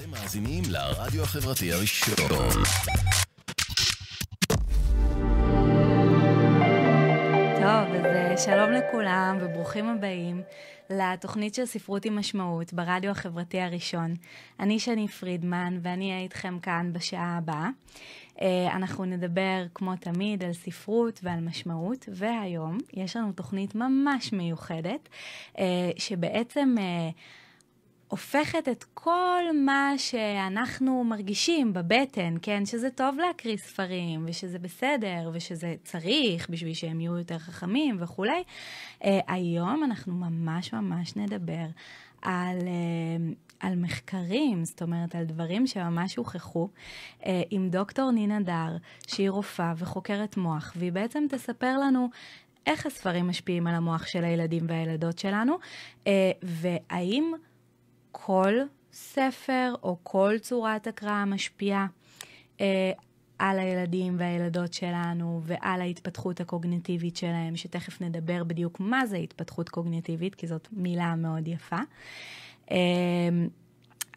אתם מאזינים לרדיו החברתי הראשון. טוב, אז אה, שלום לכולם וברוכים הבאים לתוכנית של ספרות עם משמעות ברדיו החברתי הראשון. אני שני פרידמן ואני אהיה איתכם כאן בשעה הבאה. אה, אנחנו נדבר כמו תמיד על ספרות ועל משמעות, והיום יש לנו תוכנית ממש מיוחדת, אה, שבעצם... הופכת את כל מה שאנחנו מרגישים בבטן, כן, שזה טוב להקריא ספרים, ושזה בסדר, ושזה צריך בשביל שהם יהיו יותר חכמים וכולי, uh, היום אנחנו ממש ממש נדבר על, uh, על מחקרים, זאת אומרת, על דברים שממש הוכחו, uh, עם דוקטור נינה דר, שהיא רופאה וחוקרת מוח, והיא בעצם תספר לנו איך הספרים משפיעים על המוח של הילדים והילדות שלנו, והאם... כל ספר או כל צורת הקראה משפיעה אה, על הילדים והילדות שלנו ועל ההתפתחות הקוגניטיבית שלהם, שתכף נדבר בדיוק מה זה התפתחות קוגניטיבית, כי זאת מילה מאוד יפה. אה,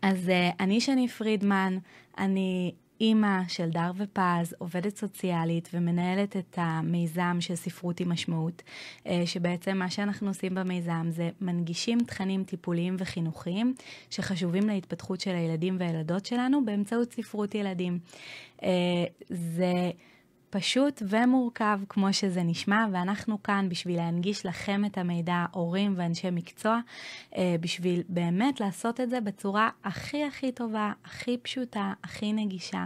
אז אה, אני שני פרידמן, אני אימא של דר ופז, עובדת סוציאלית ומנהלת את המיזם של ספרות עם משמעות, אה, שבעצם מה שאנחנו עושים במיזם זה מנגישים תכנים טיפוליים וחינוכיים שחשובים להתפתחות של הילדים והילדות שלנו באמצעות ספרות ילדים. אה, זה... פשוט ומורכב כמו שזה נשמע, ואנחנו כאן בשביל להנגיש לכם את המידע, הורים ואנשי מקצוע, אה, בשביל באמת לעשות את זה בצורה הכי הכי טובה, הכי פשוטה, הכי נגישה.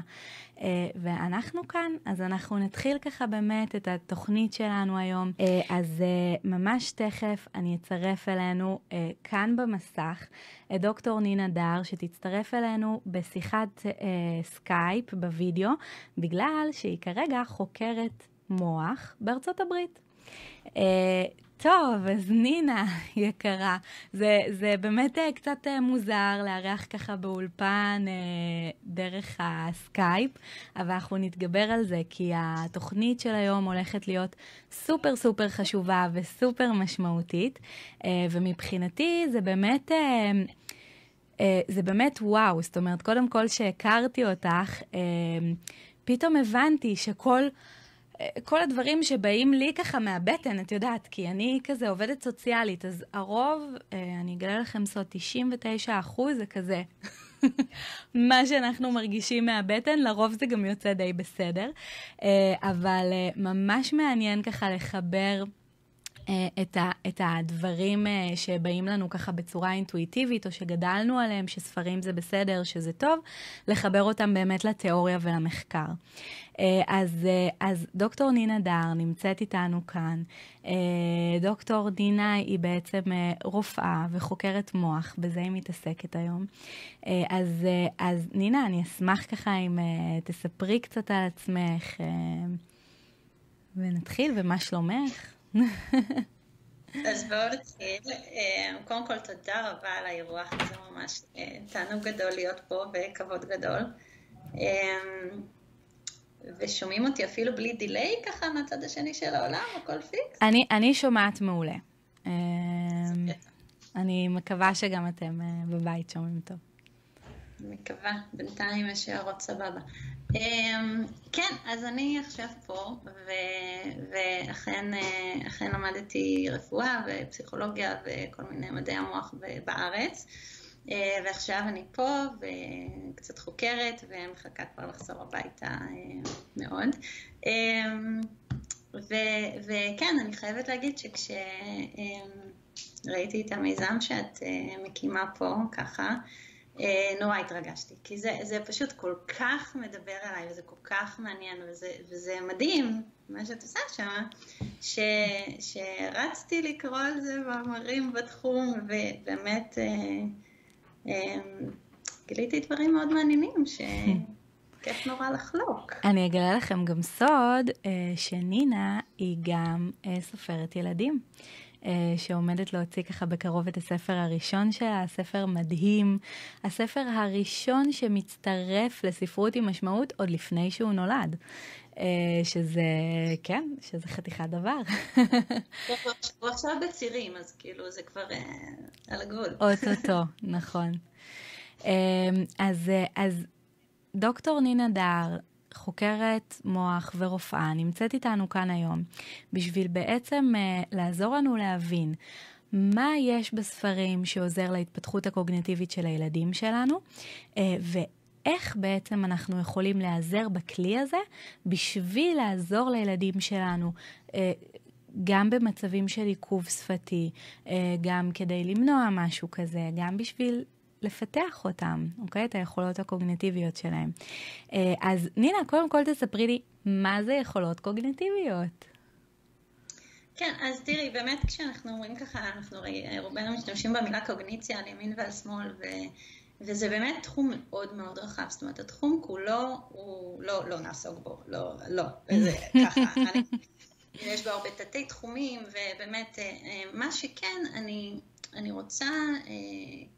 אה, ואנחנו כאן, אז אנחנו נתחיל ככה באמת את התוכנית שלנו היום. אה, אז ממש תכף אני אצרף אלינו כאן במסך את דוקטור נינה דר, שתצטרף אלינו בשיחת סקייפ בווידאו, בגלל שהיא כרגע חוקרת מוח בארצות הברית. טוב, אז נינה, יקרה, זה, זה באמת אה, קצת אה, מוזר לארח ככה באולפן אה, דרך הסקייפ, אבל אנחנו נתגבר על זה, כי התוכנית של היום הולכת להיות סופר סופר חשובה וסופר משמעותית, ומבחינתי זה באמת... זה באמת וואו, זאת אומרת, קודם כל שהכרתי אותך, פתאום הבנתי שכל... כל הדברים שבאים לי ככה מהבטן, את יודעת, כי אני כזה עובדת סוציאלית, אז הרוב, אה, אני אגלה לכם סוד, 99 אחוז זה כזה. מה שאנחנו מרגישים מהבטן, לרוב זה גם יוצא די בסדר. אה, אבל אה, ממש מעניין ככה לחבר את, ה, את הדברים שבאים לנו ככה בצורה אינטואיטיבית, או שגדלנו עליהם, שספרים זה בסדר, שזה טוב, לחבר אותם באמת לתיאוריה ולמחקר. אה, אז, אה, אז דוקטור נינה דר נמצאת איתנו כאן. אה, דוקטור נינה היא בעצם רופאה וחוקרת מוח, בזה היא מתעסקת היום. אז, אז נינה, אני אשמח ככה אם תספרי קצת על עצמך ונתחיל, ומה שלומך? אז בואו נתחיל. קודם כל, תודה רבה על האירוח, זה ממש תענוג גדול להיות פה וכבוד גדול. ושומעים אותי אפילו בלי delay ככה מהצד השני של העולם, הכל פיקס? אני, אני שומעת מעולה. אני מקווה שגם אתם אה, בבית שומעים טוב. מקווה, בינתיים יש הערות סבבה. אמ, כן, אז אני עכשיו פה, ואכן אה, למדתי רפואה ופסיכולוגיה וכל מיני מדעי המוח בארץ. אה, ועכשיו אני פה וקצת חוקרת ומחכה כבר לחזור הביתה אה, מאוד. אה, וכן, אני חייבת להגיד שכשראיתי את המיזם שאת מקימה פה ככה, נורא התרגשתי, כי זה, זה פשוט כל כך מדבר אליי וזה כל כך מעניין וזה, וזה מדהים מה שאת עושה שם, ש, שרצתי לקרוא על זה מאמרים בתחום ובאמת אמ, גיליתי דברים מאוד מעניינים שכיף נורא לחלוק. אני אגלה לכם גם סוד אה, שנינה היא גם אה, סופרת ילדים. אה, שעומדת להוציא ככה בקרוב את הספר הראשון שלה, הספר מדהים, הספר הראשון שמצטרף לספרות עם משמעות עוד לפני שהוא נולד. שזה, כן, שזה חתיכת דבר. הוא עכשיו בצירים, אז כאילו זה כבר על הגבול. אוטוטו, נכון. אז, אז דוקטור נינה דר, חוקרת מוח ורופאה, נמצאת איתנו כאן היום בשביל בעצם uh, לעזור לנו להבין מה יש בספרים שעוזר להתפתחות הקוגנטיבית של הילדים שלנו, uh, ואיך בעצם אנחנו יכולים להיעזר בכלי הזה בשביל לעזור לילדים שלנו. Uh, גם במצבים של עיכוב שפתי, גם כדי למנוע משהו כזה, גם בשביל לפתח אותם, אוקיי? את היכולות הקוגניטיביות שלהם. אה, אז נינה, קודם כל תספרי לי, מה זה יכולות קוגניטיביות? כן, אז תראי, באמת כשאנחנו אומרים ככה, אנחנו רובנו משתמשים במילה קוגניציה על ימין ועל שמאל, ו... וזה באמת תחום מאוד מאוד רחב, זאת אומרת, התחום כולו, הוא לא, לא נעסוק בו, לא, לא, זה ככה, אני, יש בו הרבה תתי תחומים, ובאמת, אה, אה, מה שכן, אני אני רוצה אה,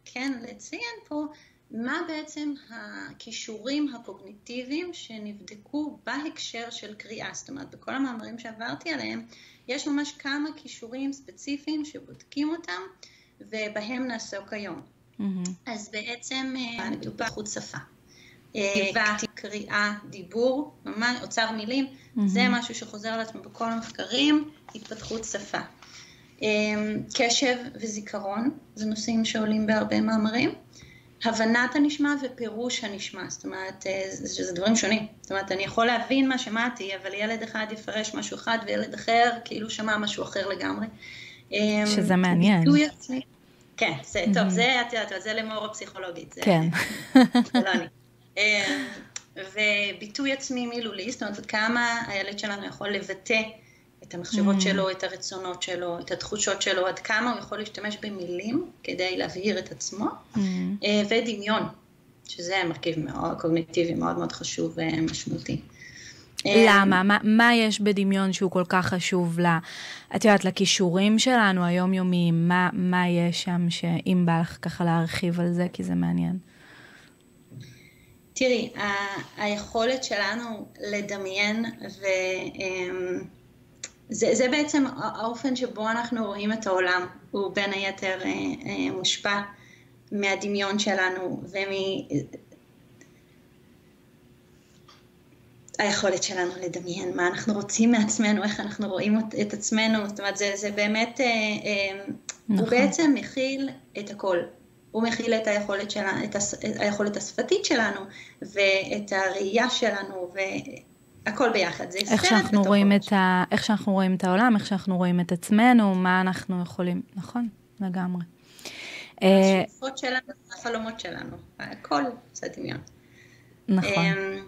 כן לציין פה מה בעצם הכישורים הקוגניטיביים שנבדקו בהקשר של קריאה. זאת אומרת, בכל המאמרים שעברתי עליהם, יש ממש כמה כישורים ספציפיים שבודקים אותם, ובהם נעסוק היום. Mm-hmm. אז בעצם אה, מדובר חוץ שפה. כתיבה, אה, קריאה, דיבור, ממש אוצר מילים, mm-hmm. זה משהו שחוזר על עצמו בכל המחקרים, התפתחות שפה. אמ, קשב וזיכרון, זה נושאים שעולים בהרבה מאמרים. הבנת הנשמע ופירוש הנשמע, זאת אומרת, אה, שזה דברים שונים. זאת אומרת, אני יכול להבין מה שמעתי, אבל ילד אחד יפרש משהו אחד וילד אחר כאילו שמע משהו אחר לגמרי. אמ, שזה מעניין. כן, זה, mm-hmm. טוב, זה, את יודעת, זה למור הפסיכולוגית. זה, כן. זה לא אני. אמ, וביטוי עצמי מילולי, זאת אומרת, כמה הילד שלנו יכול לבטא את המחשבות mm. שלו, את הרצונות שלו, את התחושות שלו, עד כמה הוא יכול להשתמש במילים כדי להבהיר את עצמו, mm. אה, ודמיון, שזה מרכיב מאוד קוגניטיבי מאוד מאוד חשוב ומשמעותי. אה, למה? מה, מה יש בדמיון שהוא כל כך חשוב ל... את יודעת, לכישורים שלנו היומיומיים, מה, מה יש שם שאם בא לך ככה להרחיב על זה, כי זה מעניין. תראי, ה- היכולת שלנו לדמיין ו... זה, זה בעצם האופן שבו אנחנו רואים את העולם, הוא בין היתר אה, אה, מושפע מהדמיון שלנו ומ... היכולת שלנו לדמיין מה אנחנו רוצים מעצמנו, איך אנחנו רואים את עצמנו, זאת אומרת זה, זה באמת, אה, אה, נכון. הוא בעצם מכיל את הכל, הוא מכיל את היכולת, שלה, את היכולת השפתית שלנו ואת הראייה שלנו הכל ביחד, זה איך שאנחנו רואים את ה... איך שאנחנו רואים את העולם, איך שאנחנו רואים את עצמנו, מה אנחנו יכולים, נכון, לגמרי. השאיפות שלנו, החלומות שלנו, הכל זה דמיון. נכון. אמ,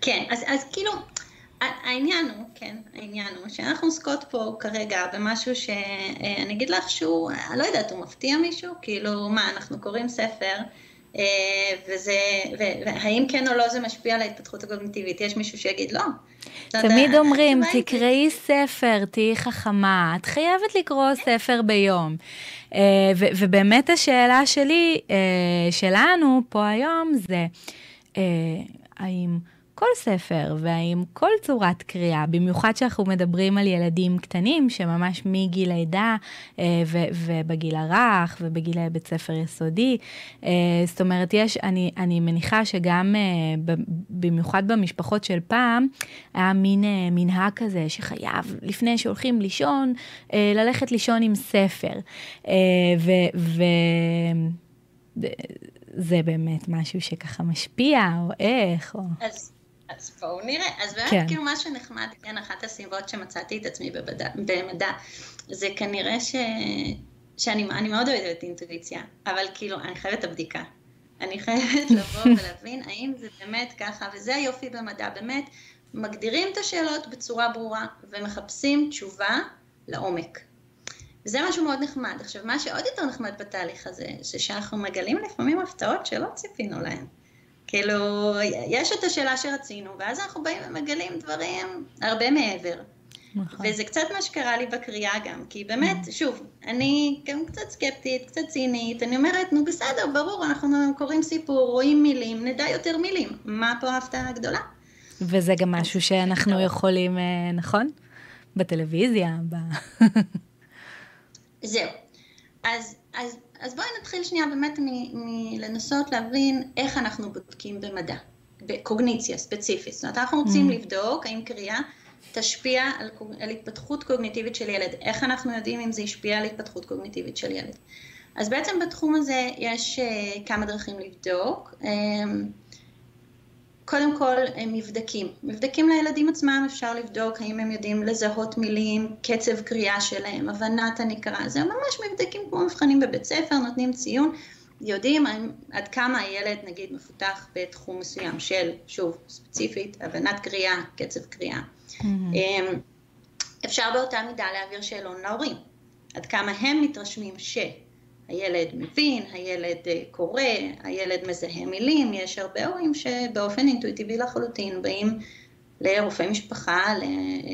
כן, אז, אז כאילו, העניין הוא, כן, העניין הוא שאנחנו עוסקות פה כרגע במשהו שאני אגיד לך שהוא, אני לא יודעת, הוא מפתיע מישהו? כאילו, מה, אנחנו קוראים ספר אה, וזה, והאם כן או לא זה משפיע על ההתפתחות הקוגניטיבית? יש מישהו שיגיד לא. תמיד אומרים, תקראי ספר, תהיי חכמה, את חייבת לקרוא ספר ביום. אה, ובאמת השאלה שלי, אה, שלנו פה היום זה, האם... כל ספר והאם כל צורת קריאה, במיוחד שאנחנו מדברים על ילדים קטנים שממש מגיל לידה אה, ובגיל הרך ובגיל בית ספר יסודי. אה, זאת אומרת, יש, אני, אני מניחה שגם אה, במיוחד במשפחות של פעם, היה מין מנהג כזה שחייב, לפני שהולכים לישון, ללכת לישון עם ספר. ו... ו זה באמת משהו שככה משפיע, או איך, או... אז אז בואו נראה. אז באמת כן. כאילו מה שנחמד, כן, אחת הסיבות שמצאתי את עצמי בבדע, במדע, זה כנראה ש... שאני מאוד אוהבת אינטואיציה, אבל כאילו, אני חייבת את הבדיקה. אני חייבת לבוא ולהבין האם זה באמת ככה, וזה היופי במדע, באמת, מגדירים את השאלות בצורה ברורה ומחפשים תשובה לעומק. וזה משהו מאוד נחמד. עכשיו, מה שעוד יותר נחמד בתהליך הזה, זה שאנחנו מגלים לפעמים הפתעות שלא ציפינו להן. כאילו, יש את השאלה שרצינו, ואז אנחנו באים ומגלים דברים הרבה מעבר. נכון. וזה קצת מה שקרה לי בקריאה גם, כי באמת, mm. שוב, אני גם קצת סקפטית, קצת צינית, אני אומרת, נו בסדר, ברור, אנחנו קוראים סיפור, רואים מילים, נדע יותר מילים. מה פה ההפתעה הגדולה? וזה גם משהו שאנחנו יכולים, אה, נכון? בטלוויזיה, ב... זהו. אז, אז אז בואי נתחיל שנייה באמת מלנסות להבין איך אנחנו בודקים במדע, בקוגניציה ספציפית. זאת אומרת, אנחנו רוצים mm. לבדוק האם קריאה תשפיע על, על התפתחות קוגניטיבית של ילד. איך אנחנו יודעים אם זה ישפיע על התפתחות קוגניטיבית של ילד? אז בעצם בתחום הזה יש uh, כמה דרכים לבדוק. Um, קודם כל מבדקים. מבדקים לילדים עצמם אפשר לבדוק האם הם יודעים לזהות מילים, קצב קריאה שלהם, הבנת הנקרא, זה ממש מבדקים כמו מבחנים בבית ספר, נותנים ציון, יודעים עד כמה הילד נגיד מפותח בתחום מסוים של, שוב, ספציפית, הבנת קריאה, קצב קריאה. Mm-hmm. אפשר באותה מידה להעביר שאלון להורים, עד כמה הם מתרשמים ש... הילד מבין, הילד אה, קורא, הילד מזהה מילים, יש הרבה הורים שבאופן אינטואיטיבי לחלוטין באים לרופא משפחה,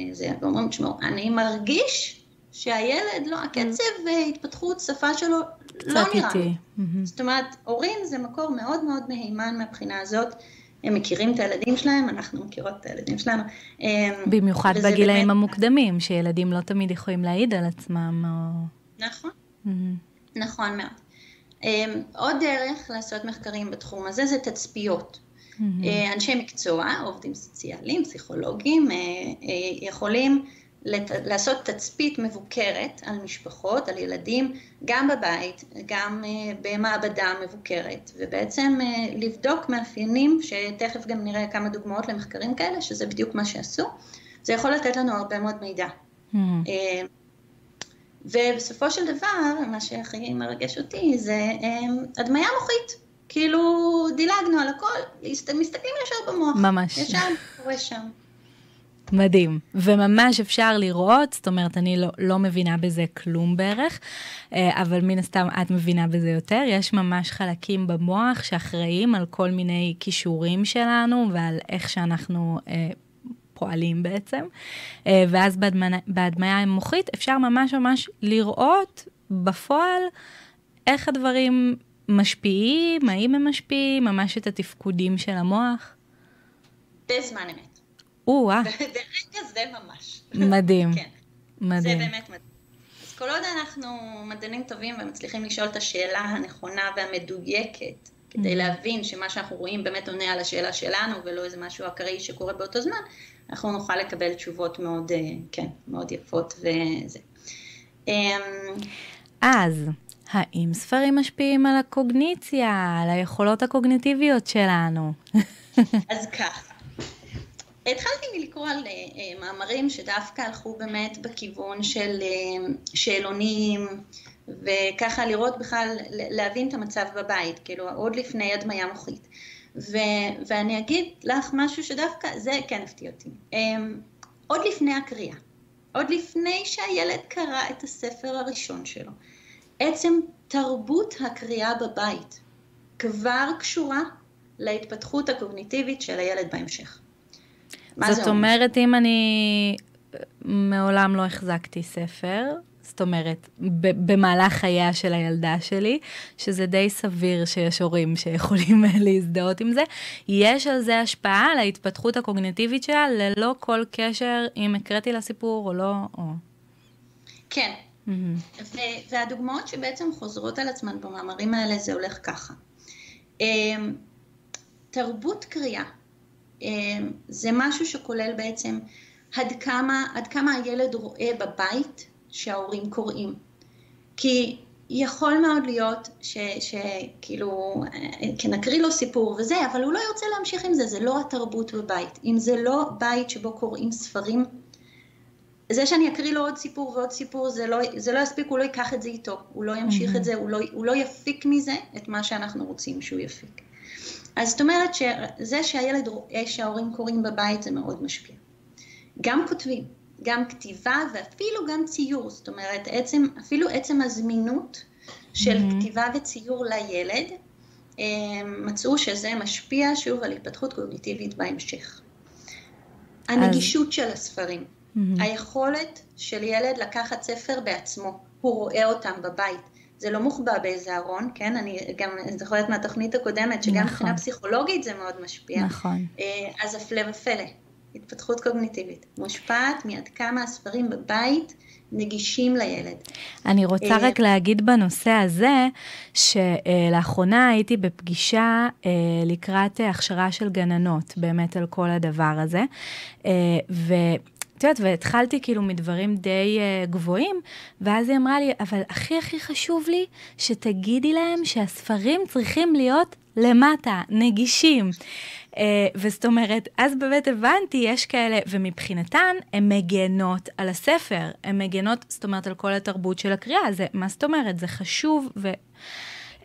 לזה, ואומרים, תשמעו, אני מרגיש שהילד, לא, הקצב והתפתחות שפה שלו לא נראה לי. זאת אומרת, הורים זה מקור מאוד מאוד מהימן מהבחינה הזאת. הם מכירים את הילדים שלהם, אנחנו מכירות את הילדים שלנו. אמ, במיוחד בגילאים באמת... המוקדמים, שילדים לא תמיד יכולים להעיד על עצמם. או... נכון. Mm-hmm. נכון מאוד. אמ, עוד דרך לעשות מחקרים בתחום הזה זה תצפיות. Mm-hmm. אנשי מקצוע, עובדים סוציאליים, פסיכולוגים, אה, אה, יכולים לעשות תצפית מבוקרת על משפחות, על ילדים, גם בבית, גם במעבדה מבוקרת, ובעצם לבדוק מאפיינים, שתכף גם נראה כמה דוגמאות למחקרים כאלה, שזה בדיוק מה שעשו, זה יכול לתת לנו הרבה מאוד מידע. Mm-hmm. ובסופו של דבר, מה שהכי מרגש אותי זה אמ, הדמיה מוחית. כאילו דילגנו על הכל, מסתכלים ישר במוח. ממש. ישר קורה שם. מדהים, וממש אפשר לראות, זאת אומרת, אני לא, לא מבינה בזה כלום בערך, אה, אבל מן הסתם את מבינה בזה יותר. יש ממש חלקים במוח שאחראים על כל מיני כישורים שלנו ועל איך שאנחנו אה, פועלים בעצם, אה, ואז בהדמיה המוחית אפשר ממש ממש לראות בפועל איך הדברים משפיעים, האם הם משפיעים, ממש את התפקודים של המוח. בזמן אמת. או-אה. ברגע זה ממש. מדהים. כן. מדהים. זה באמת מדהים. אז כל עוד אנחנו מדענים טובים ומצליחים לשאול את השאלה הנכונה והמדויקת, כדי mm-hmm. להבין שמה שאנחנו רואים באמת עונה על השאלה שלנו ולא איזה משהו אקראי שקורה באותו זמן, אנחנו נוכל לקבל תשובות מאוד, אה, כן, מאוד יפות וזה. אמ, אז, האם ספרים משפיעים על הקוגניציה, על היכולות הקוגניטיביות שלנו? אז ככה, התחלתי מלקרוא על uh, מאמרים שדווקא הלכו באמת בכיוון של שאלונים, וככה לראות בכלל, להבין את המצב בבית, כאילו עוד לפני הדמיה מוחית. ו, ואני אגיד לך משהו שדווקא, זה כן הפתיע אותי. Um, עוד לפני הקריאה, עוד לפני שהילד קרא את הספר הראשון שלו, עצם תרבות הקריאה בבית כבר קשורה להתפתחות הקוגניטיבית של הילד בהמשך. זאת אומרת, אם אני מעולם לא החזקתי ספר, זאת אומרת, במהלך חייה של הילדה שלי, שזה די סביר שיש הורים שיכולים להזדהות עם זה. יש על זה השפעה על ההתפתחות הקוגניטיבית שלה, ללא כל קשר אם הקראתי לה סיפור או לא. או... כן. Mm-hmm. והדוגמאות שבעצם חוזרות על עצמן במאמרים האלה, זה הולך ככה. אמ, תרבות קריאה אמ, זה משהו שכולל בעצם עד כמה, עד כמה הילד רואה בבית שההורים קוראים. כי יכול מאוד להיות שכאילו, כן נקריא לו סיפור וזה, אבל הוא לא ירצה להמשיך עם זה, זה לא התרבות בבית. אם זה לא בית שבו קוראים ספרים, זה שאני אקריא לו עוד סיפור ועוד סיפור, זה לא, זה לא יספיק, הוא לא ייקח את זה איתו, הוא לא ימשיך mm-hmm. את זה, הוא לא, הוא לא יפיק מזה את מה שאנחנו רוצים שהוא יפיק. אז זאת אומרת שזה שהילד רואה שההורים קוראים בבית זה מאוד משפיע. גם כותבים, גם כתיבה ואפילו גם ציור, זאת אומרת עצם, אפילו עצם הזמינות של mm-hmm. כתיבה וציור לילד, אה, מצאו שזה משפיע שוב על התפתחות קוגניטיבית בהמשך. הנגישות אז... של הספרים, mm-hmm. היכולת של ילד לקחת ספר בעצמו, הוא רואה אותם בבית. זה לא מוחבא באיזה ארון, כן? אני גם זוכרת מהתוכנית הקודמת, שגם נכון. מבחינה פסיכולוגית זה מאוד משפיע. נכון. אה, אז הפלא ופלא. התפתחות קוגניטיבית, מושפעת מעד כמה הספרים בבית נגישים לילד. אני רוצה רק להגיד בנושא הזה, שלאחרונה הייתי בפגישה לקראת הכשרה של גננות, באמת על כל הדבר הזה, ו... את יודעת, והתחלתי כאילו מדברים די uh, גבוהים, ואז היא אמרה לי, אבל הכי הכי חשוב לי שתגידי להם שהספרים צריכים להיות למטה, נגישים. Uh, וזאת אומרת, אז באמת הבנתי, יש כאלה, ומבחינתן, הן מגנות על הספר, הן מגנות, זאת אומרת, על כל התרבות של הקריאה, זה, מה זאת אומרת? זה חשוב, ו...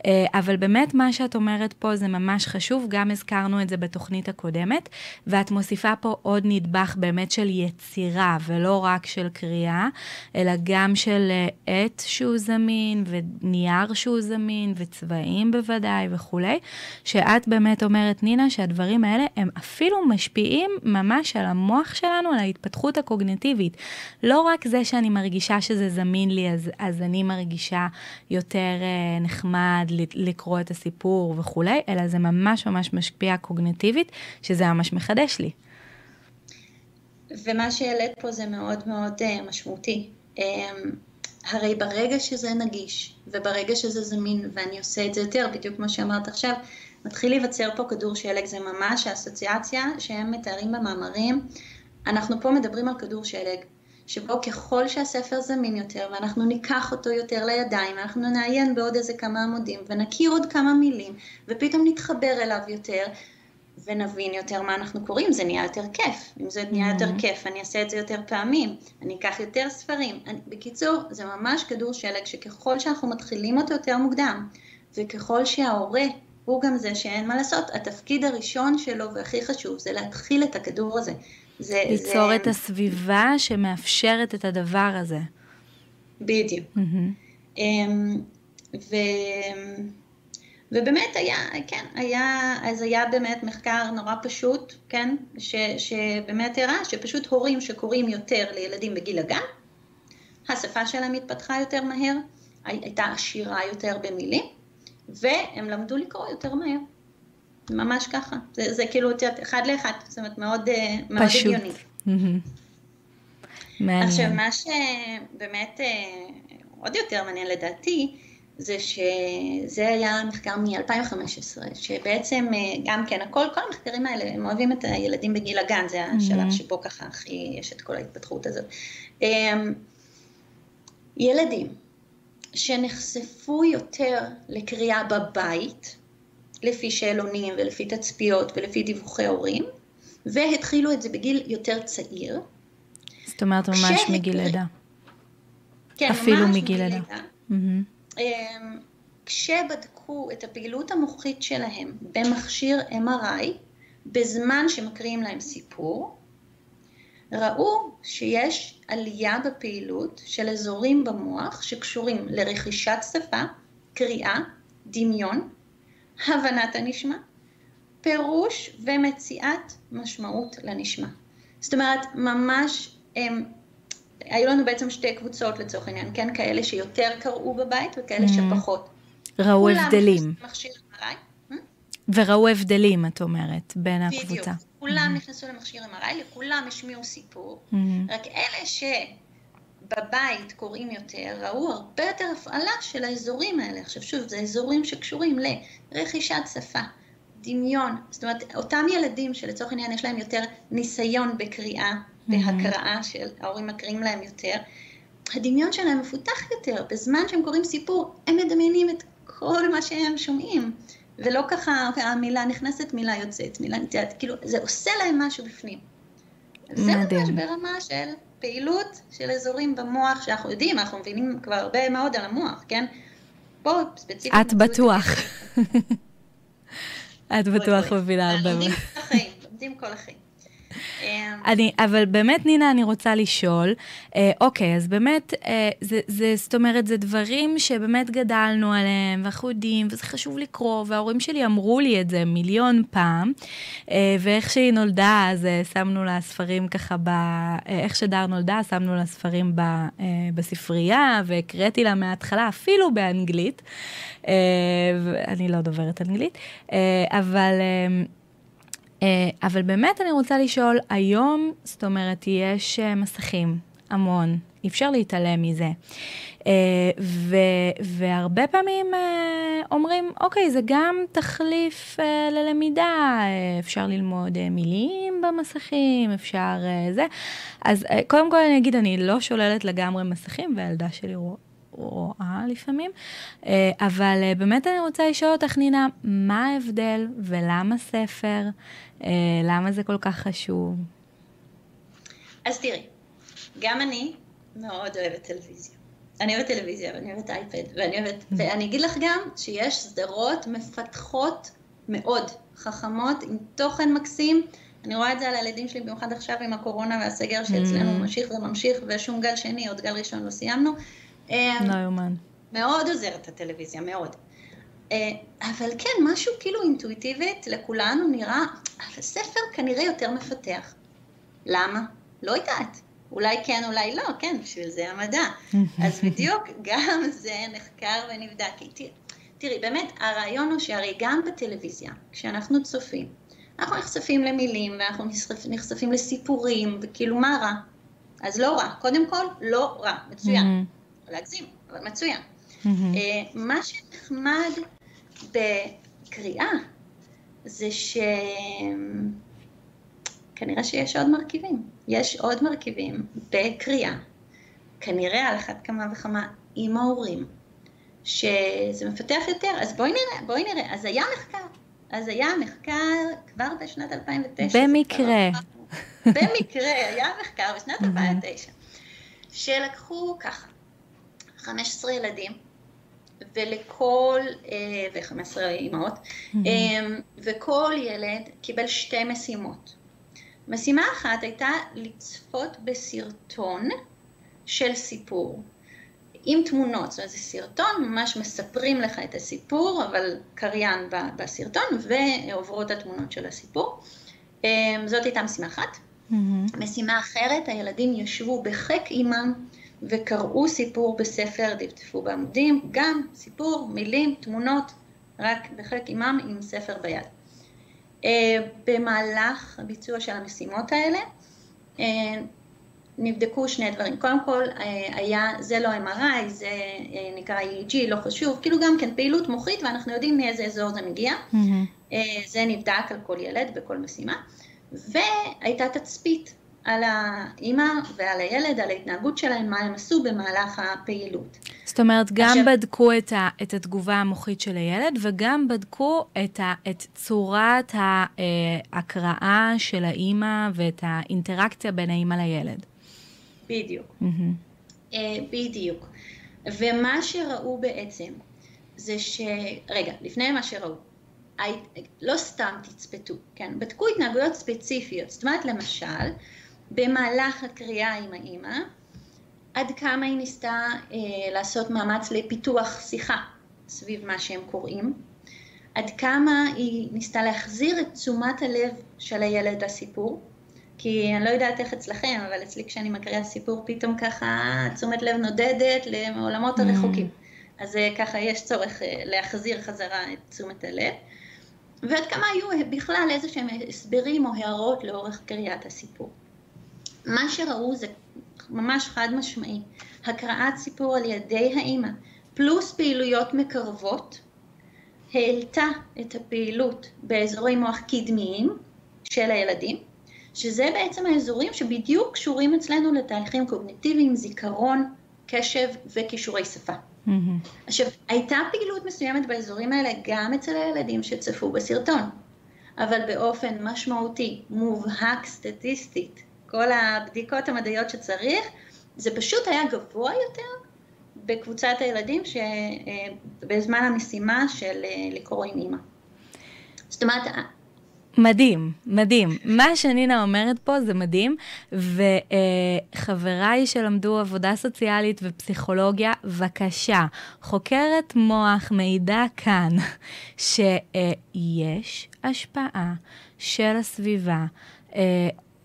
אה, אבל באמת מה שאת אומרת פה זה ממש חשוב, גם הזכרנו את זה בתוכנית הקודמת, ואת מוסיפה פה עוד נדבך באמת של יצירה, ולא רק של קריאה, אלא גם של אה, עט שהוא זמין, ונייר שהוא זמין, וצבעים בוודאי וכולי, שאת באמת אומרת, נינה, שהדברים האלה הם אפילו משפיעים ממש על המוח שלנו, על ההתפתחות הקוגנטיבית. לא רק זה שאני מרגישה שזה זמין לי, אז, אז אני מרגישה יותר אה, נחמד, לקרוא את הסיפור וכולי, אלא זה ממש ממש משפיע קוגנטיבית, שזה ממש מחדש לי. ומה שהעלית פה זה מאוד מאוד uh, משמעותי. Um, הרי ברגע שזה נגיש, וברגע שזה זמין, ואני עושה את זה יותר, בדיוק כמו שאמרת עכשיו, מתחיל להיווצר פה כדור שלג, זה ממש האסוציאציה שהם מתארים במאמרים. אנחנו פה מדברים על כדור שלג. שבו ככל שהספר זמין יותר ואנחנו ניקח אותו יותר לידיים, אנחנו נעיין בעוד איזה כמה עמודים ונכיר עוד כמה מילים ופתאום נתחבר אליו יותר ונבין יותר מה אנחנו קוראים, זה נהיה יותר כיף. אם זה נהיה יותר mm-hmm. כיף, אני אעשה את זה יותר פעמים, אני אקח יותר ספרים. אני, בקיצור, זה ממש כדור שלג שככל שאנחנו מתחילים אותו יותר מוקדם, וככל שההורה הוא גם זה שאין מה לעשות, התפקיד הראשון שלו והכי חשוב זה להתחיל את הכדור הזה. זה... ליצור זה... את הסביבה שמאפשרת את הדבר הזה. בדיוק. Mm-hmm. ו... ובאמת היה, כן, היה, אז היה באמת מחקר נורא פשוט, כן, ש, שבאמת הראה שפשוט הורים שקוראים יותר לילדים בגיל הגן, השפה שלהם התפתחה יותר מהר, הייתה עשירה יותר במילים, והם למדו לקרוא יותר מהר. ממש ככה. זה, זה כאילו, את יודעת, אחד לאחד, זאת אומרת, מאוד, אה, מאוד הגיוני. מעניין. עכשיו, מה שבאמת אה, עוד יותר מעניין לדעתי, זה שזה היה מחקר מ-2015, שבעצם אה, גם כן, הכל, כל המחקרים האלה, הם אוהבים את הילדים בגיל הגן, זה השלב שבו ככה הכי יש את כל ההתפתחות הזאת. אמ, ילדים שנחשפו יותר לקריאה בבית, לפי שאלונים ולפי תצפיות ולפי דיווחי הורים, והתחילו את זה בגיל יותר צעיר. זאת אומרת ממש כשה... מגיל לידה. כן, אפילו ממש מגיל לידה. Mm-hmm. כשבדקו את הפעילות המוחית שלהם במכשיר MRI, בזמן שמקריאים להם סיפור, ראו שיש עלייה בפעילות של אזורים במוח שקשורים לרכישת שפה, קריאה, דמיון הבנת הנשמע, פירוש ומציאת משמעות לנשמע. זאת אומרת, ממש, הם, היו לנו בעצם שתי קבוצות לצורך העניין, כן, כאלה שיותר קראו בבית וכאלה mm. שפחות. ראו הבדלים. מכשיר MRI. Hmm? וראו הבדלים, את אומרת, בין בדיוק. הקבוצה. בדיוק, כולם mm-hmm. נכנסו למכשיר MRI, לכולם השמיעו סיפור, mm-hmm. רק אלה ש... בבית קוראים יותר, ראו הרבה יותר הפעלה של האזורים האלה. עכשיו שוב, זה אזורים שקשורים לרכישת שפה, דמיון. זאת אומרת, אותם ילדים שלצורך העניין יש להם יותר ניסיון בקריאה והקראה של ההורים מקריאים להם יותר, הדמיון שלהם מפותח יותר. בזמן שהם קוראים סיפור, הם מדמיינים את כל מה שהם שומעים. ולא ככה המילה נכנסת, מילה יוצאת, מילה נצאת, כאילו, זה עושה להם משהו בפנים. זה ממש ברמה של פעילות של אזורים במוח שאנחנו יודעים, אנחנו מבינים כבר הרבה מאוד על המוח, כן? פה ספציפית... את בטוח. את בטוח מבינה הרבה מאוד. לומדים כל החיים, לומדים כל החיים. אמ, אני, אבל באמת, נינה, אני רוצה לשאול, אה, אוקיי, אז באמת, אה, זה, זה, זאת אומרת, זה דברים שבאמת גדלנו עליהם, ואנחנו יודעים, וזה חשוב לקרוא, וההורים שלי אמרו לי את זה מיליון פעם, אה, ואיך שהיא נולדה, אז אה, שמנו לה ספרים ככה, ב, אה, איך שדר נולדה, שמנו לה ספרים ב, אה, בספרייה, והקראתי לה מההתחלה, אפילו באנגלית. אה, אני לא דוברת אנגלית, אה, אבל... אה, אבל באמת אני רוצה לשאול, היום, זאת אומרת, יש אה, מסכים, המון. אי אפשר להתעלם מזה. אה, ו, והרבה פעמים אה, אומרים, אוקיי, זה גם תחליף אה, ללמידה, אפשר ללמוד מילים במסכים, אפשר זה. אז קודם כל אני אגיד, אני לא שוללת לגמרי מסכים, והילדה שלי רואה לפעמים, אבל באמת אני רוצה לשאול אותך, נינה, מה ההבדל ולמה ספר? למה זה כל כך חשוב? אז תראי, גם אני מאוד אוהבת טלוויזיה. אני אוהבת טלוויזיה, ואני אוהבת אייפד, ואני אוהבת... Mm-hmm. ואני אגיד לך גם שיש סדרות מפתחות מאוד, חכמות, עם תוכן מקסים. אני רואה את זה על הילדים שלי, במיוחד עכשיו עם הקורונה והסגר שאצלנו mm-hmm. ממשיך וממשיך, ושום גל שני, עוד גל ראשון לא סיימנו. אמ, לא יאומן. מאוד עוזרת הטלוויזיה, מאוד. אה, אבל כן, משהו כאילו אינטואיטיבית לכולנו נראה, אבל ספר כנראה יותר מפתח. למה? לא יודעת. אולי כן, אולי לא, כן, בשביל זה המדע. אז בדיוק גם זה נחקר ונבדק. תראי, באמת, הרעיון הוא שהרי גם בטלוויזיה, כשאנחנו צופים, אנחנו נחשפים למילים, ואנחנו נחשפים לסיפורים, וכאילו מה רע? אז לא רע. קודם כל, לא רע. מצוין. לא להגזים, אבל מצוין. אה, מה שנחמד בקריאה, זה ש... כנראה שיש עוד מרכיבים. יש עוד מרכיבים בקריאה, כנראה על אחת כמה וכמה עם ההורים, שזה מפתח יותר. אז בואי נראה, בואי נראה. אז היה מחקר. אז היה מחקר כבר בשנת 2009. במקרה. במקרה, היה מחקר בשנת 2009, שלקחו ככה, 15 ילדים, ולכל, אה, ו-15 אימהות, אה, וכל ילד קיבל שתי משימות. משימה אחת הייתה לצפות בסרטון של סיפור. עם תמונות, זאת אומרת זה סרטון, ממש מספרים לך את הסיפור, אבל קריין בסרטון, ועוברות התמונות של הסיפור. אמ, זאת הייתה משימה אחת. Mm-hmm. משימה אחרת, הילדים ישבו בחיק אימם וקראו סיפור בספר, דפדפו בעמודים, גם סיפור, מילים, תמונות, רק בחיק אימם עם ספר ביד. אה, במהלך הביצוע של המשימות האלה אה, נבדקו שני דברים. קודם כל אה, היה, זה לא MRI, זה נקרא EEG, לא חשוב, כאילו גם כן פעילות מוחית ואנחנו יודעים מאיזה אזור זה מגיע. Mm-hmm. זה נבדק על כל ילד בכל משימה. והייתה תצפית על האימא ועל הילד, על ההתנהגות שלהם, מה הם עשו במהלך הפעילות. זאת אומרת, גם עכשיו... בדקו את, ה, את התגובה המוחית של הילד, וגם בדקו את, ה, את צורת ההקראה של האימא ואת האינטראקציה בין האימא לילד. בדיוק. Mm-hmm. בדיוק. ומה שראו בעצם, זה ש... רגע, לפני מה שראו, לא סתם תצפתו, כן? בדקו התנהגויות ספציפיות. זאת אומרת, למשל, במהלך הקריאה עם האימא, עד כמה היא ניסתה אה, לעשות מאמץ לפיתוח שיחה סביב מה שהם קוראים, עד כמה היא ניסתה להחזיר את תשומת הלב של הילד לסיפור, כי אני לא יודעת איך אצלכם, אבל אצלי כשאני מקריאה סיפור פתאום ככה תשומת לב נודדת לעולמות mm. הרחוקים. אז אה, ככה יש צורך אה, להחזיר חזרה את תשומת הלב. ועד כמה היו בכלל איזה שהם הסברים או הערות לאורך קריאת הסיפור. מה שראו זה ממש חד משמעי, הקראת סיפור על ידי האימא, פלוס פעילויות מקרבות, העלתה את הפעילות באזורי מוח קדמיים של הילדים, שזה בעצם האזורים שבדיוק קשורים אצלנו לתהליכים קוגניטיביים, זיכרון, קשב וכישורי שפה. Mm-hmm. עכשיו, הייתה פעילות מסוימת באזורים האלה גם אצל הילדים שצפו בסרטון, אבל באופן משמעותי, מובהק סטטיסטית, כל הבדיקות המדעיות שצריך, זה פשוט היה גבוה יותר בקבוצת הילדים שבזמן המשימה של אה, לקרוא עם אימא. זאת אומרת... מדהים, מדהים. מה שנינה אומרת פה זה מדהים, וחבריי שלמדו עבודה סוציאלית ופסיכולוגיה, בבקשה, חוקרת מוח מעידה כאן שיש השפעה של הסביבה.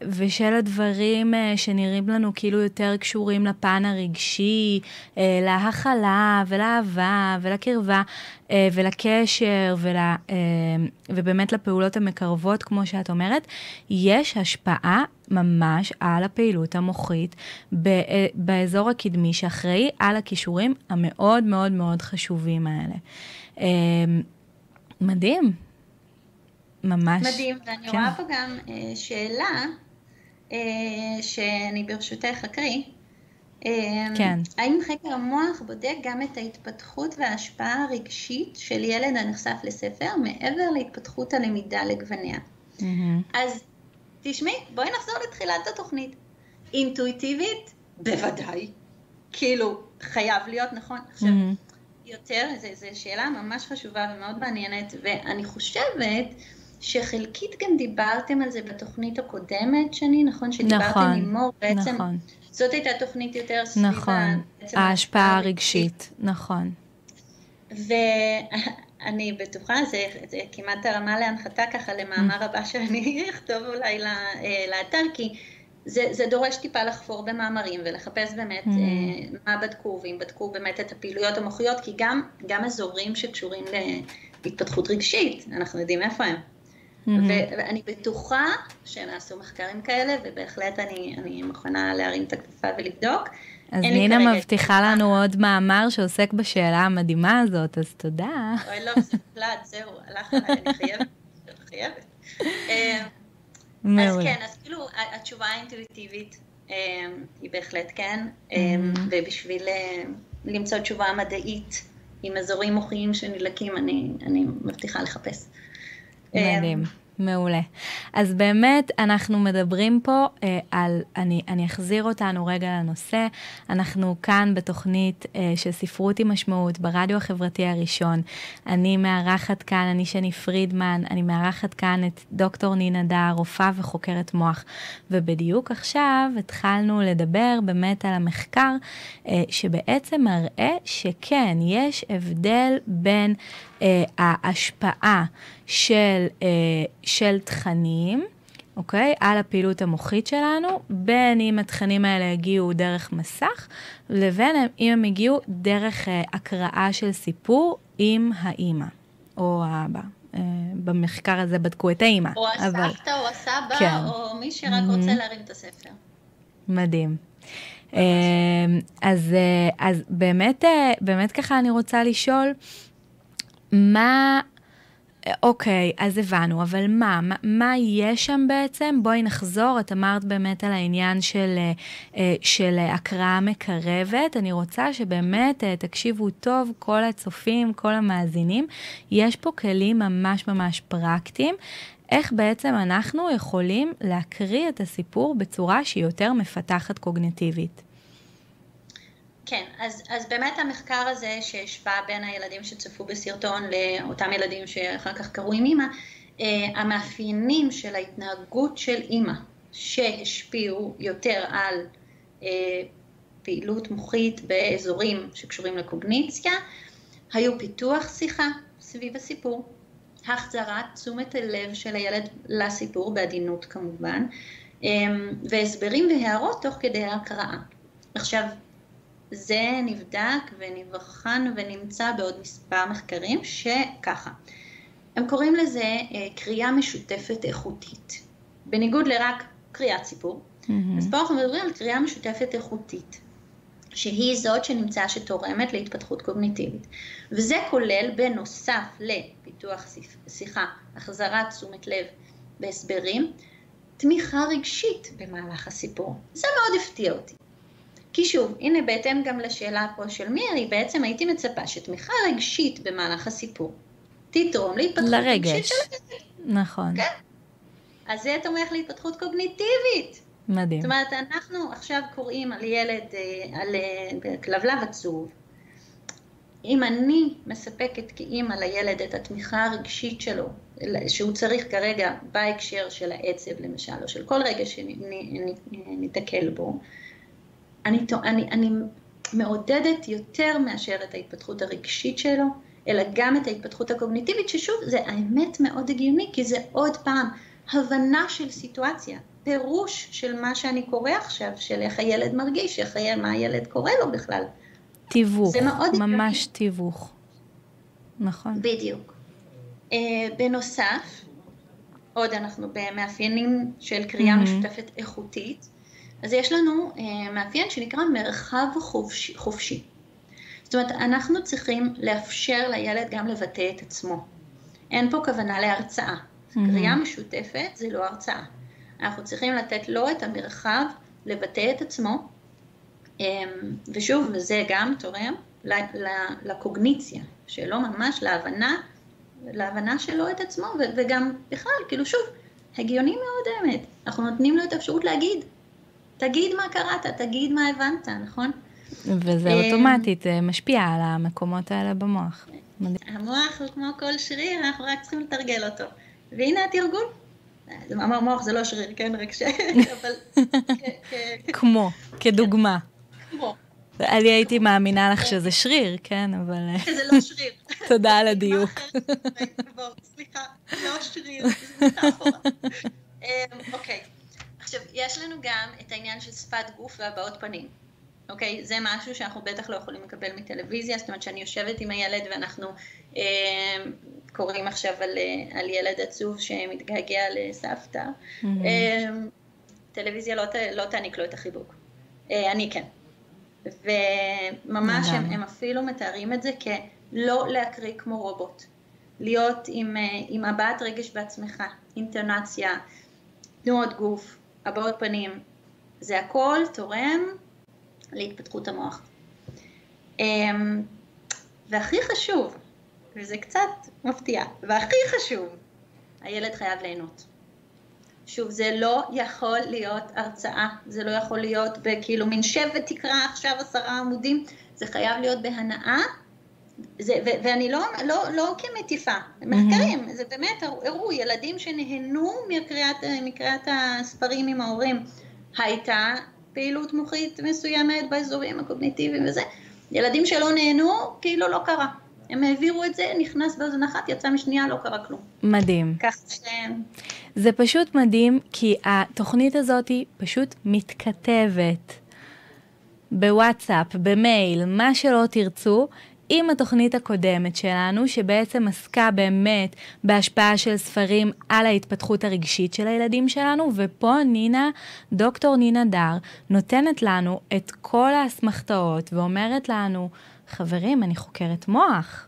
ושל הדברים אה, שנראים לנו כאילו יותר קשורים לפן הרגשי, אה, להכלה ולאהבה ולקרבה אה, ולקשר ול, ובאמת לפעולות המקרבות, כמו שאת אומרת, יש השפעה ממש על הפעילות המוחית באזור הקדמי שאחראי על הכישורים המאוד מאוד מאוד חשובים האלה. מדהים. ממש. מדהים, ואני כן. רואה פה גם אה, שאלה, שאני ברשותך אקריא. אה, כן. האם חקר המוח בודק גם את ההתפתחות וההשפעה הרגשית של ילד הנחשף לספר, מעבר להתפתחות הלמידה לגווניה? Mm-hmm. אז תשמעי, בואי נחזור לתחילת התוכנית. אינטואיטיבית? בוודאי. כאילו, חייב להיות נכון. עכשיו, mm-hmm. יותר, זו שאלה ממש חשובה ומאוד מעניינת, ואני חושבת שחלקית גם דיברתם על זה בתוכנית הקודמת, שני, נכון? שדיברתם נכון, עם מור, בעצם נכון. זאת הייתה תוכנית יותר סביבה. נכון, ההשפעה הרגשית, נכון. ואני בטוחה, זה, זה כמעט הרמה להנחתה ככה למאמר mm. הבא שאני אכתוב אולי אה, לאתר, כי זה, זה דורש טיפה לחפור במאמרים ולחפש באמת mm. uh, מה בדקו, ואם בדקו באמת את הפעילויות המוחיות, כי גם, גם אזורים שקשורים להתפתחות רגשית, אנחנו יודעים איפה הם. ואני בטוחה שנעשו מחקרים כאלה, ובהחלט אני, אני מוכנה להרים את הכתפה ולבדוק. אז נינה מבטיחה לנו עוד מאמר שעוסק בשאלה המדהימה הזאת, אז תודה. אוי, לא, זה פלט, זהו, הלך עליי, אני חייבת, חייבת. אה, אז כן, אז כאילו התשובה האינטואיטיבית אה, היא בהחלט כן, אה. ובשביל למצוא תשובה מדעית עם אזורים מוחיים שנדלקים, אני מבטיחה לחפש. מדהים. מעולה. אז באמת, אנחנו מדברים פה אה, על, אני, אני אחזיר אותנו רגע לנושא. אנחנו כאן בתוכנית אה, של ספרות עם משמעות, ברדיו החברתי הראשון. אני מארחת כאן, אני שני פרידמן, אני מארחת כאן את דוקטור נינה דהר, רופאה וחוקרת מוח. ובדיוק עכשיו התחלנו לדבר באמת על המחקר, אה, שבעצם מראה שכן, יש הבדל בין אה, ההשפעה של, אה, של תכנים, אוקיי? על הפעילות המוחית שלנו, בין אם התכנים האלה הגיעו דרך מסך, לבין אם הם הגיעו דרך אה, הקראה של סיפור עם האימא או האבא. Uh, במחקר הזה בדקו את האימא. או הסבתא אבל... או הסבא, כן. או מי שרק mm-hmm. רוצה להרים את הספר. מדהים. Uh, אז, uh, אז באמת, uh, באמת ככה אני רוצה לשאול, מה, אוקיי, אז הבנו, אבל מה, מה, מה יש שם בעצם? בואי נחזור, את אמרת באמת על העניין של, אה, של הקראה מקרבת. אני רוצה שבאמת אה, תקשיבו טוב, כל הצופים, כל המאזינים. יש פה כלים ממש ממש פרקטיים. איך בעצם אנחנו יכולים להקריא את הסיפור בצורה שהיא יותר מפתחת קוגנטיבית. כן, אז, אז באמת המחקר הזה שהשווה בין הילדים שצפו בסרטון לאותם ילדים שאחר כך קראו עם אימא, אה, המאפיינים של ההתנהגות של אימא שהשפיעו יותר על אה, פעילות מוחית באזורים שקשורים לקוגניציה, היו פיתוח שיחה סביב הסיפור, החזרת תשומת הלב של הילד לסיפור, בעדינות כמובן, אה, והסברים והערות תוך כדי ההקראה. עכשיו, זה נבדק ונבחן ונמצא בעוד מספר מחקרים שככה, הם קוראים לזה אה, קריאה משותפת איכותית. בניגוד לרק קריאת סיפור, mm-hmm. אז פה אנחנו מדברים על קריאה משותפת איכותית, שהיא זאת שנמצאה שתורמת להתפתחות קוגניטיבית. וזה כולל בנוסף לפיתוח שיחה, החזרת תשומת לב והסברים, תמיכה רגשית במהלך הסיפור. זה מאוד הפתיע אותי. כי שוב, הנה בהתאם גם לשאלה פה של מירי, בעצם הייתי מצפה שתמיכה רגשית במהלך הסיפור תתרום להתפתחות לרגש. רגשית של הילד. נכון. כן. אז זה תומך להתפתחות קוגניטיבית. מדהים. זאת אומרת, אנחנו עכשיו קוראים על ילד, אה, על אה, כלבלב עצוב. אם אני מספקת כאימא לילד את התמיכה הרגשית שלו, שהוא צריך כרגע בהקשר של העצב למשל, או של כל רגע שניתקל בו, אני, אני, אני מעודדת יותר מאשר את ההתפתחות הרגשית שלו, אלא גם את ההתפתחות הקוגניטיבית, ששוב, זה האמת מאוד הגיוני, כי זה עוד פעם הבנה של סיטואציה. פירוש של מה שאני קורא עכשיו, של איך הילד מרגיש, איך הילד, מה הילד קורא לו בכלל. תיווך, ממש תיווך. נכון. בדיוק. Uh, בנוסף, עוד אנחנו במאפיינים של קריאה mm-hmm. משותפת איכותית, אז יש לנו uh, מאפיין שנקרא מרחב חופשי, חופשי. זאת אומרת, אנחנו צריכים לאפשר לילד גם לבטא את עצמו. אין פה כוונה להרצאה. Mm-hmm. קריאה משותפת זה לא הרצאה. אנחנו צריכים לתת לו את המרחב לבטא את עצמו, אמ, ושוב, זה גם תורם לקוגניציה שלו ממש, להבנה, להבנה שלו את עצמו, וגם בכלל, כאילו שוב, הגיוני מאוד האמת, אנחנו נותנים לו את האפשרות להגיד, תגיד מה קראת, תגיד מה הבנת, נכון? וזה אמ, אוטומטית משפיע על המקומות האלה במוח. המוח הוא כמו כל שריר, אנחנו רק צריכים לתרגל אותו. והנה התרגול. המוח זה לא שריר, כן? רק ש... אבל... כמו, כדוגמה. כמו. אני הייתי מאמינה לך שזה שריר, כן, אבל... זה לא שריר. תודה על הדיוק. סליחה, לא שריר, זה מטאפורה. אמ, אוקיי, עכשיו, יש לנו גם את העניין של שפת גוף והבעות פנים. אוקיי? זה משהו שאנחנו בטח לא יכולים לקבל מטלוויזיה, זאת אומרת שאני יושבת עם הילד ואנחנו אה, קוראים עכשיו על, אה, על ילד עצוב שמתגעגע לסבתא. Mm-hmm. אה, טלוויזיה לא, לא תעניק לו את החיבוק. אה, אני כן. וממש הם, הם אפילו מתארים את זה כלא להקריא כמו רובוט. להיות עם, אה, עם הבעת רגש בעצמך, אינטונציה, תנועות גוף, הבעות פנים. זה הכל תורם להתפתחות המוח. אמ, והכי חשוב, וזה קצת מפתיע, והכי חשוב, הילד חייב ליהנות. שוב, זה לא יכול להיות הרצאה, זה לא יכול להיות בכאילו מין שב ותקרא עכשיו עשרה עמודים, זה חייב להיות בהנאה, זה, ו- ואני לא, לא, לא כמטיפה, מחקרים, mm-hmm. זה באמת הראו ילדים שנהנו מקריאת, מקריאת הספרים עם ההורים, הייתה פעילות מוחית מסוימת באזורים הקוגניטיביים וזה. ילדים שלא נהנו, כאילו לא קרה. הם העבירו את זה, נכנס באוזן אחת, יצא משנייה, לא קרה כלום. מדהים. כך ש... זה פשוט מדהים, כי התוכנית הזאת היא פשוט מתכתבת בוואטסאפ, במייל, מה שלא תרצו, עם התוכנית הקודמת שלנו, שבעצם עסקה באמת בהשפעה של ספרים על ההתפתחות הרגשית של הילדים שלנו, ופה נינה, דוקטור נינה דר, נותנת לנו את כל האסמכתאות ואומרת לנו, חברים, אני חוקרת מוח.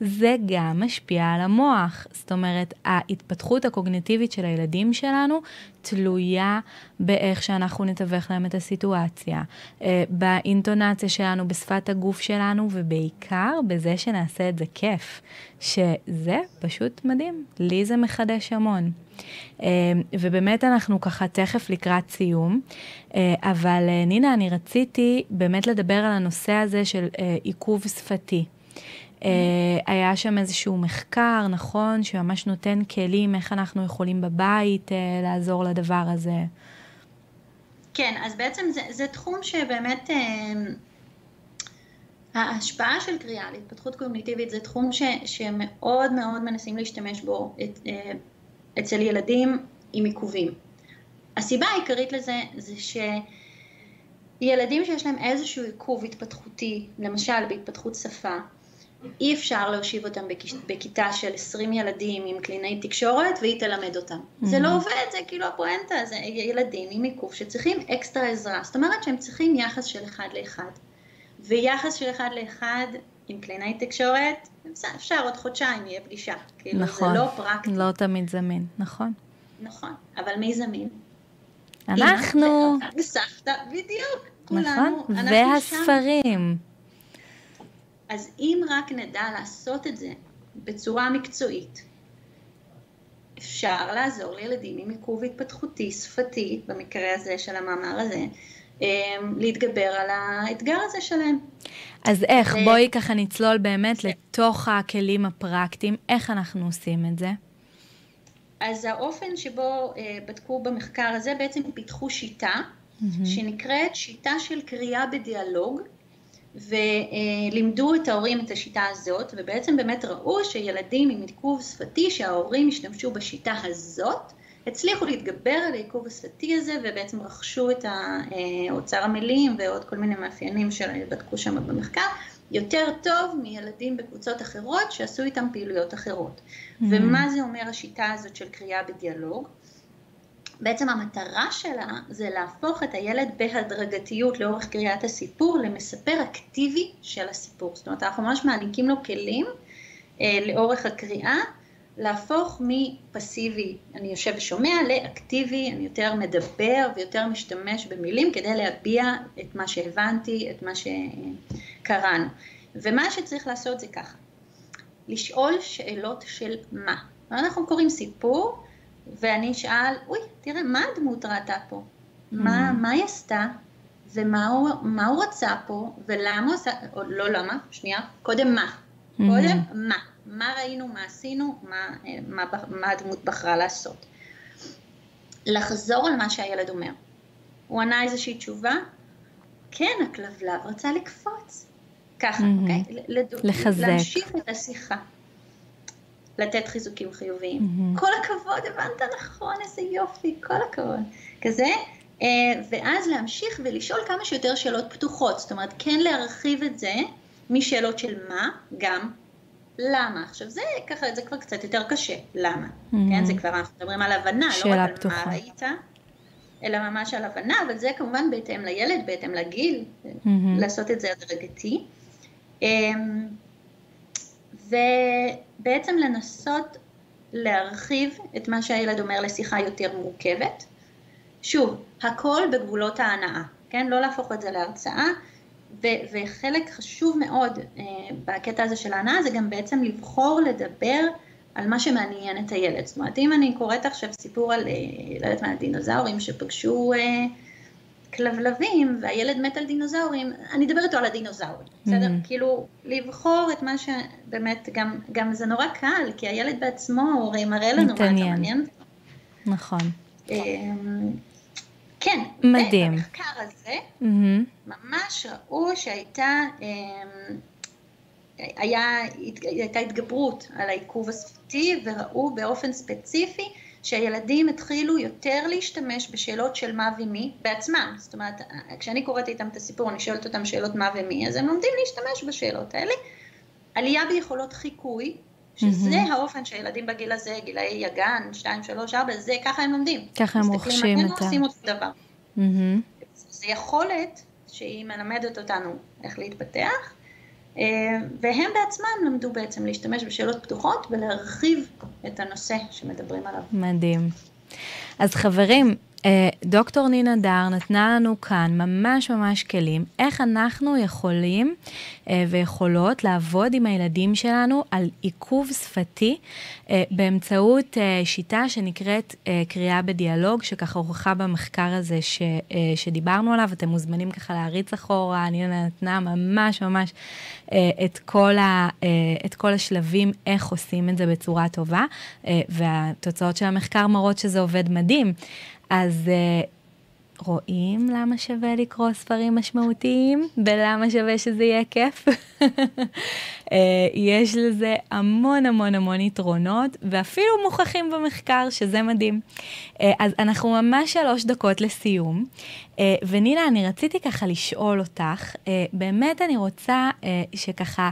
זה גם משפיע על המוח. זאת אומרת, ההתפתחות הקוגניטיבית של הילדים שלנו תלויה באיך שאנחנו נתווך להם את הסיטואציה, אה, באינטונציה שלנו, בשפת הגוף שלנו, ובעיקר בזה שנעשה את זה כיף, שזה פשוט מדהים. לי זה מחדש המון. אה, ובאמת אנחנו ככה תכף לקראת סיום, אה, אבל נינה, אני רציתי באמת לדבר על הנושא הזה של עיכוב שפתי. Uh, היה שם איזשהו מחקר, נכון, שממש נותן כלים איך אנחנו יכולים בבית uh, לעזור לדבר הזה. כן, אז בעצם זה, זה תחום שבאמת uh, ההשפעה של קריאה להתפתחות קוגניטיבית זה תחום ש, שמאוד מאוד מנסים להשתמש בו את, uh, אצל ילדים עם עיכובים. הסיבה העיקרית לזה זה שילדים שיש להם איזשהו עיכוב התפתחותי, למשל בהתפתחות שפה, אי אפשר להושיב אותם בכיתה של 20 ילדים עם קלינאי תקשורת והיא תלמד אותם. Mm-hmm. זה לא עובד, זה כאילו הפואנטה, זה ילדים עם עיכוב שצריכים אקסטרה עזרה. זאת אומרת שהם צריכים יחס של אחד לאחד. ויחס של אחד לאחד עם קלינאי תקשורת, אפשר עוד חודשיים יהיה פגישה. כאילו נכון, זה לא פרקטי. לא תמיד זמין, נכון. נכון, אבל מי זמין? אנחנו. וסבתא, בדיוק. נכון, כולנו, והספרים. שם. אז אם רק נדע לעשות את זה בצורה מקצועית, אפשר לעזור לילדים עם עיכוב התפתחותי שפתי, במקרה הזה של המאמר הזה, אמ, להתגבר על האתגר הזה שלהם. אז איך? ו... בואי ככה נצלול באמת ש... לתוך הכלים הפרקטיים, איך אנחנו עושים את זה? אז האופן שבו אה, בדקו במחקר הזה, בעצם פיתחו שיטה mm-hmm. שנקראת שיטה של קריאה בדיאלוג, ולימדו את ההורים את השיטה הזאת, ובעצם באמת ראו שילדים עם עיכוב שפתי, שההורים השתמשו בשיטה הזאת, הצליחו להתגבר על העיכוב השפתי הזה ובעצם רכשו את אוצר המילים ועוד כל מיני מאפיינים שבדקו שם במחקר, יותר טוב מילדים בקבוצות אחרות שעשו איתם פעילויות אחרות. Mm-hmm. ומה זה אומר השיטה הזאת של קריאה בדיאלוג? בעצם המטרה שלה זה להפוך את הילד בהדרגתיות לאורך קריאת הסיפור למספר אקטיבי של הסיפור. זאת אומרת, אנחנו ממש מעניקים לו כלים אה, לאורך הקריאה, להפוך מפסיבי, אני יושב ושומע, לאקטיבי, אני יותר מדבר ויותר משתמש במילים כדי להביע את מה שהבנתי, את מה שקראנו. ומה שצריך לעשות זה ככה, לשאול שאלות של מה. אנחנו קוראים סיפור, ואני אשאל, אוי, תראה, מה הדמות ראתה פה? Mm. מה, מה היא עשתה? ומה הוא, מה הוא רצה פה? ולמה הוא עשה, או לא למה, שנייה, קודם מה? Mm-hmm. קודם מה? מה ראינו, מה עשינו, מה, מה, מה הדמות בחרה לעשות. לחזור על מה שהילד אומר. הוא ענה איזושהי תשובה? כן, הכלבלב רצה לקפוץ. ככה, mm-hmm. אוקיי? לד... לחזק. להמשיך את השיחה. לתת חיזוקים חיוביים. Mm-hmm. כל הכבוד, הבנת נכון, איזה יופי, כל הכבוד. כזה, אה, ואז להמשיך ולשאול כמה שיותר שאלות פתוחות. זאת אומרת, כן להרחיב את זה משאלות של מה, גם למה. עכשיו זה ככה, זה כבר קצת יותר קשה, למה. Mm-hmm. כן, זה כבר, אנחנו מדברים על הבנה, לא רק פתוחה. על מה ראית, אלא ממש על הבנה, אבל זה כמובן בהתאם לילד, בהתאם לגיל, mm-hmm. לעשות את זה הדרגתי. ובעצם לנסות להרחיב את מה שהילד אומר לשיחה יותר מורכבת. שוב, הכל בגבולות ההנאה, כן? לא להפוך את זה להרצאה, ו- וחלק חשוב מאוד uh, בקטע הזה של ההנאה זה גם בעצם לבחור לדבר על מה שמעניין את הילד. זאת אומרת, אם אני קוראת עכשיו סיפור על, uh, לא יודעת מה, דינוזאורים שפגשו uh, כלבלבים והילד מת על דינוזאורים, אני אדבר איתו על הדינוזאורים, בסדר? Mm-hmm. כאילו, לבחור את מה שבאמת, גם, גם זה נורא קל, כי הילד בעצמו הרי מראה לנו מה אתה מעניין. נכון. אמ, כן, מדהים. במחקר הזה mm-hmm. ממש ראו שהייתה אמ, היה, הייתה התגברות על העיכוב השפתי וראו באופן ספציפי שהילדים התחילו יותר להשתמש בשאלות של מה ומי בעצמם. זאת אומרת, כשאני קוראת איתם את הסיפור, אני שואלת אותם שאלות מה ומי, אז הם לומדים להשתמש בשאלות האלה. עלייה ביכולות חיקוי, שזה mm-hmm. האופן שהילדים בגיל הזה, גילאי יגן, 2, 3, 4, זה ככה הם לומדים. ככה הם רוכשים את ה... עושים אותו דבר. Mm-hmm. זה יכולת שהיא מלמדת אותנו איך להתפתח, והם בעצמם למדו בעצם להשתמש בשאלות פתוחות ולהרחיב את הנושא שמדברים עליו. מדהים. אז חברים, אה, דוקטור נינה דר נתנה לנו כאן ממש ממש כלים איך אנחנו יכולים אה, ויכולות לעבוד עם הילדים שלנו על עיכוב שפתי אה, באמצעות שיטה שנקראת קריאה בדיאלוג, שככה הוכחה במחקר הזה ש, שדיברנו עליו, אתם מוזמנים ככה להריץ אחורה, נינה נתנה ממש ממש את כל, ה, את כל השלבים איך עושים את זה בצורה טובה, והתוצאות של המחקר מראות שזה עובד מדהים. אז uh, רואים למה שווה לקרוא ספרים משמעותיים ולמה שווה שזה יהיה כיף. uh, יש לזה המון המון המון יתרונות, ואפילו מוכחים במחקר, שזה מדהים. Uh, אז אנחנו ממש שלוש דקות לסיום, uh, ונינה, אני רציתי ככה לשאול אותך, uh, באמת אני רוצה uh, שככה...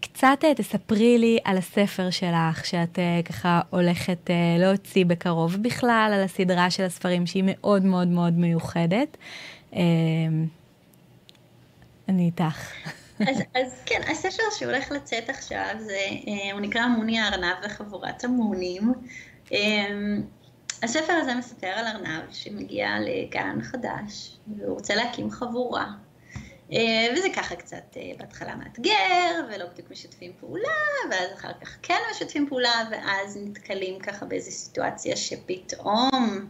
קצת אה, תספרי לי על הספר שלך, שאת uh, ככה הולכת uh, להוציא בקרוב, בכלל על הסדרה של הספרים שהיא מאוד מאוד מאוד מיוחדת. Uh, אני איתך. אז, אז כן, הספר שהולך לצאת עכשיו, זה, הוא נקרא מוני הארנב וחבורת המונים. Um, הספר הזה מספר על ארנב שמגיע לגן חדש, והוא רוצה להקים חבורה. אה, וזה ככה קצת אה, בהתחלה מאתגר, ולא בדיוק משתפים פעולה, ואז אחר כך כן משתפים פעולה, ואז נתקלים ככה באיזו סיטואציה שפתאום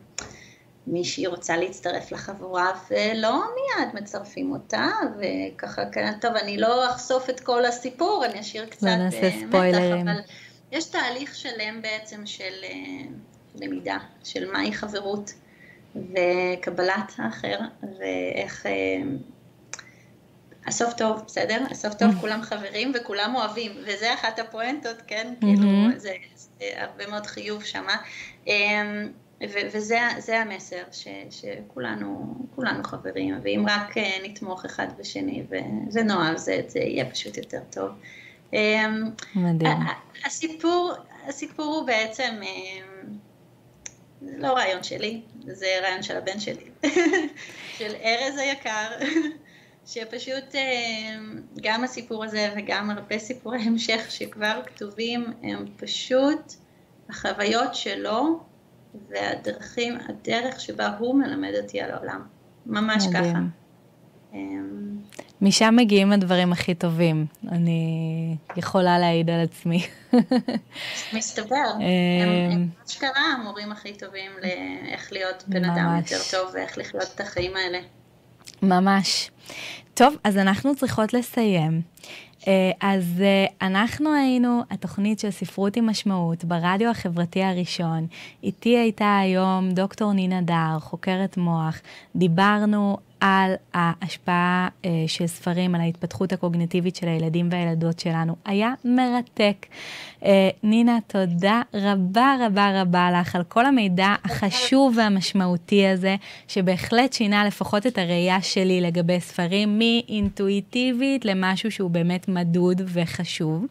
מישהי רוצה להצטרף לחבורה, ולא מיד מצרפים אותה, וככה, טוב, אני לא אחשוף את כל הסיפור, אני אשאיר קצת לא נעשה אה, ספוילרים. אבל יש תהליך שלם בעצם של למידה, של מהי חברות. וקבלת האחר, ואיך הסוף טוב, בסדר? הסוף טוב, כולם חברים וכולם אוהבים, וזה אחת הפואנטות, כן? Mm-hmm. כאילו, זה, זה הרבה מאוד חיוב שמה. אמ, וזה המסר, ש- שכולנו כולנו חברים, ואם רק אה, נתמוך אחד בשני ונאהב זה, זה יהיה פשוט יותר טוב. אמ, מדהים. הסיפור, הסיפור הוא בעצם, אמ, לא רעיון שלי, זה רעיון של הבן שלי, של ארז היקר, שפשוט אמ, גם הסיפור הזה וגם הרבה סיפורי המשך שכבר כתובים, הם פשוט החוויות שלו והדרכים, הדרך שבה הוא מלמד אותי על העולם. ממש מדהים. ככה. אמ, משם מגיעים הדברים הכי טובים, אני יכולה להעיד על עצמי. מסתבר, הם אשכרה המורים הכי טובים לאיך להיות בן אדם יותר טוב ואיך לחיות את החיים האלה. ממש. טוב, אז אנחנו צריכות לסיים. אה, אז אה, אנחנו היינו התוכנית של ספרות עם משמעות ברדיו החברתי הראשון. איתי הייתה היום דוקטור נינה דר, חוקרת מוח. דיברנו על ההשפעה אה, של ספרים על ההתפתחות הקוגניטיבית של הילדים והילדות שלנו. היה מרתק. אה, נינה, תודה רבה רבה רבה לך על כל המידע החשוב והמשמעותי הזה, שבהחלט שינה לפחות את הראייה שלי לגבי ספרים, מאינטואיטיבית למשהו שהוא באמת מדוד וחשוב.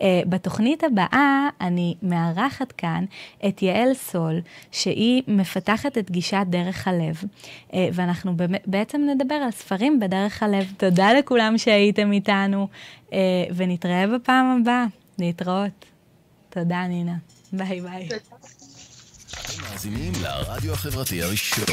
Uh, בתוכנית הבאה אני מארחת כאן את יעל סול, שהיא מפתחת את גישת דרך הלב, uh, ואנחנו בעצם נדבר על ספרים בדרך הלב. תודה לכולם שהייתם איתנו, uh, ונתראה בפעם הבאה. להתראות. תודה, נינה. ביי ביי. מאזינים לרדיו החברתי הראשון.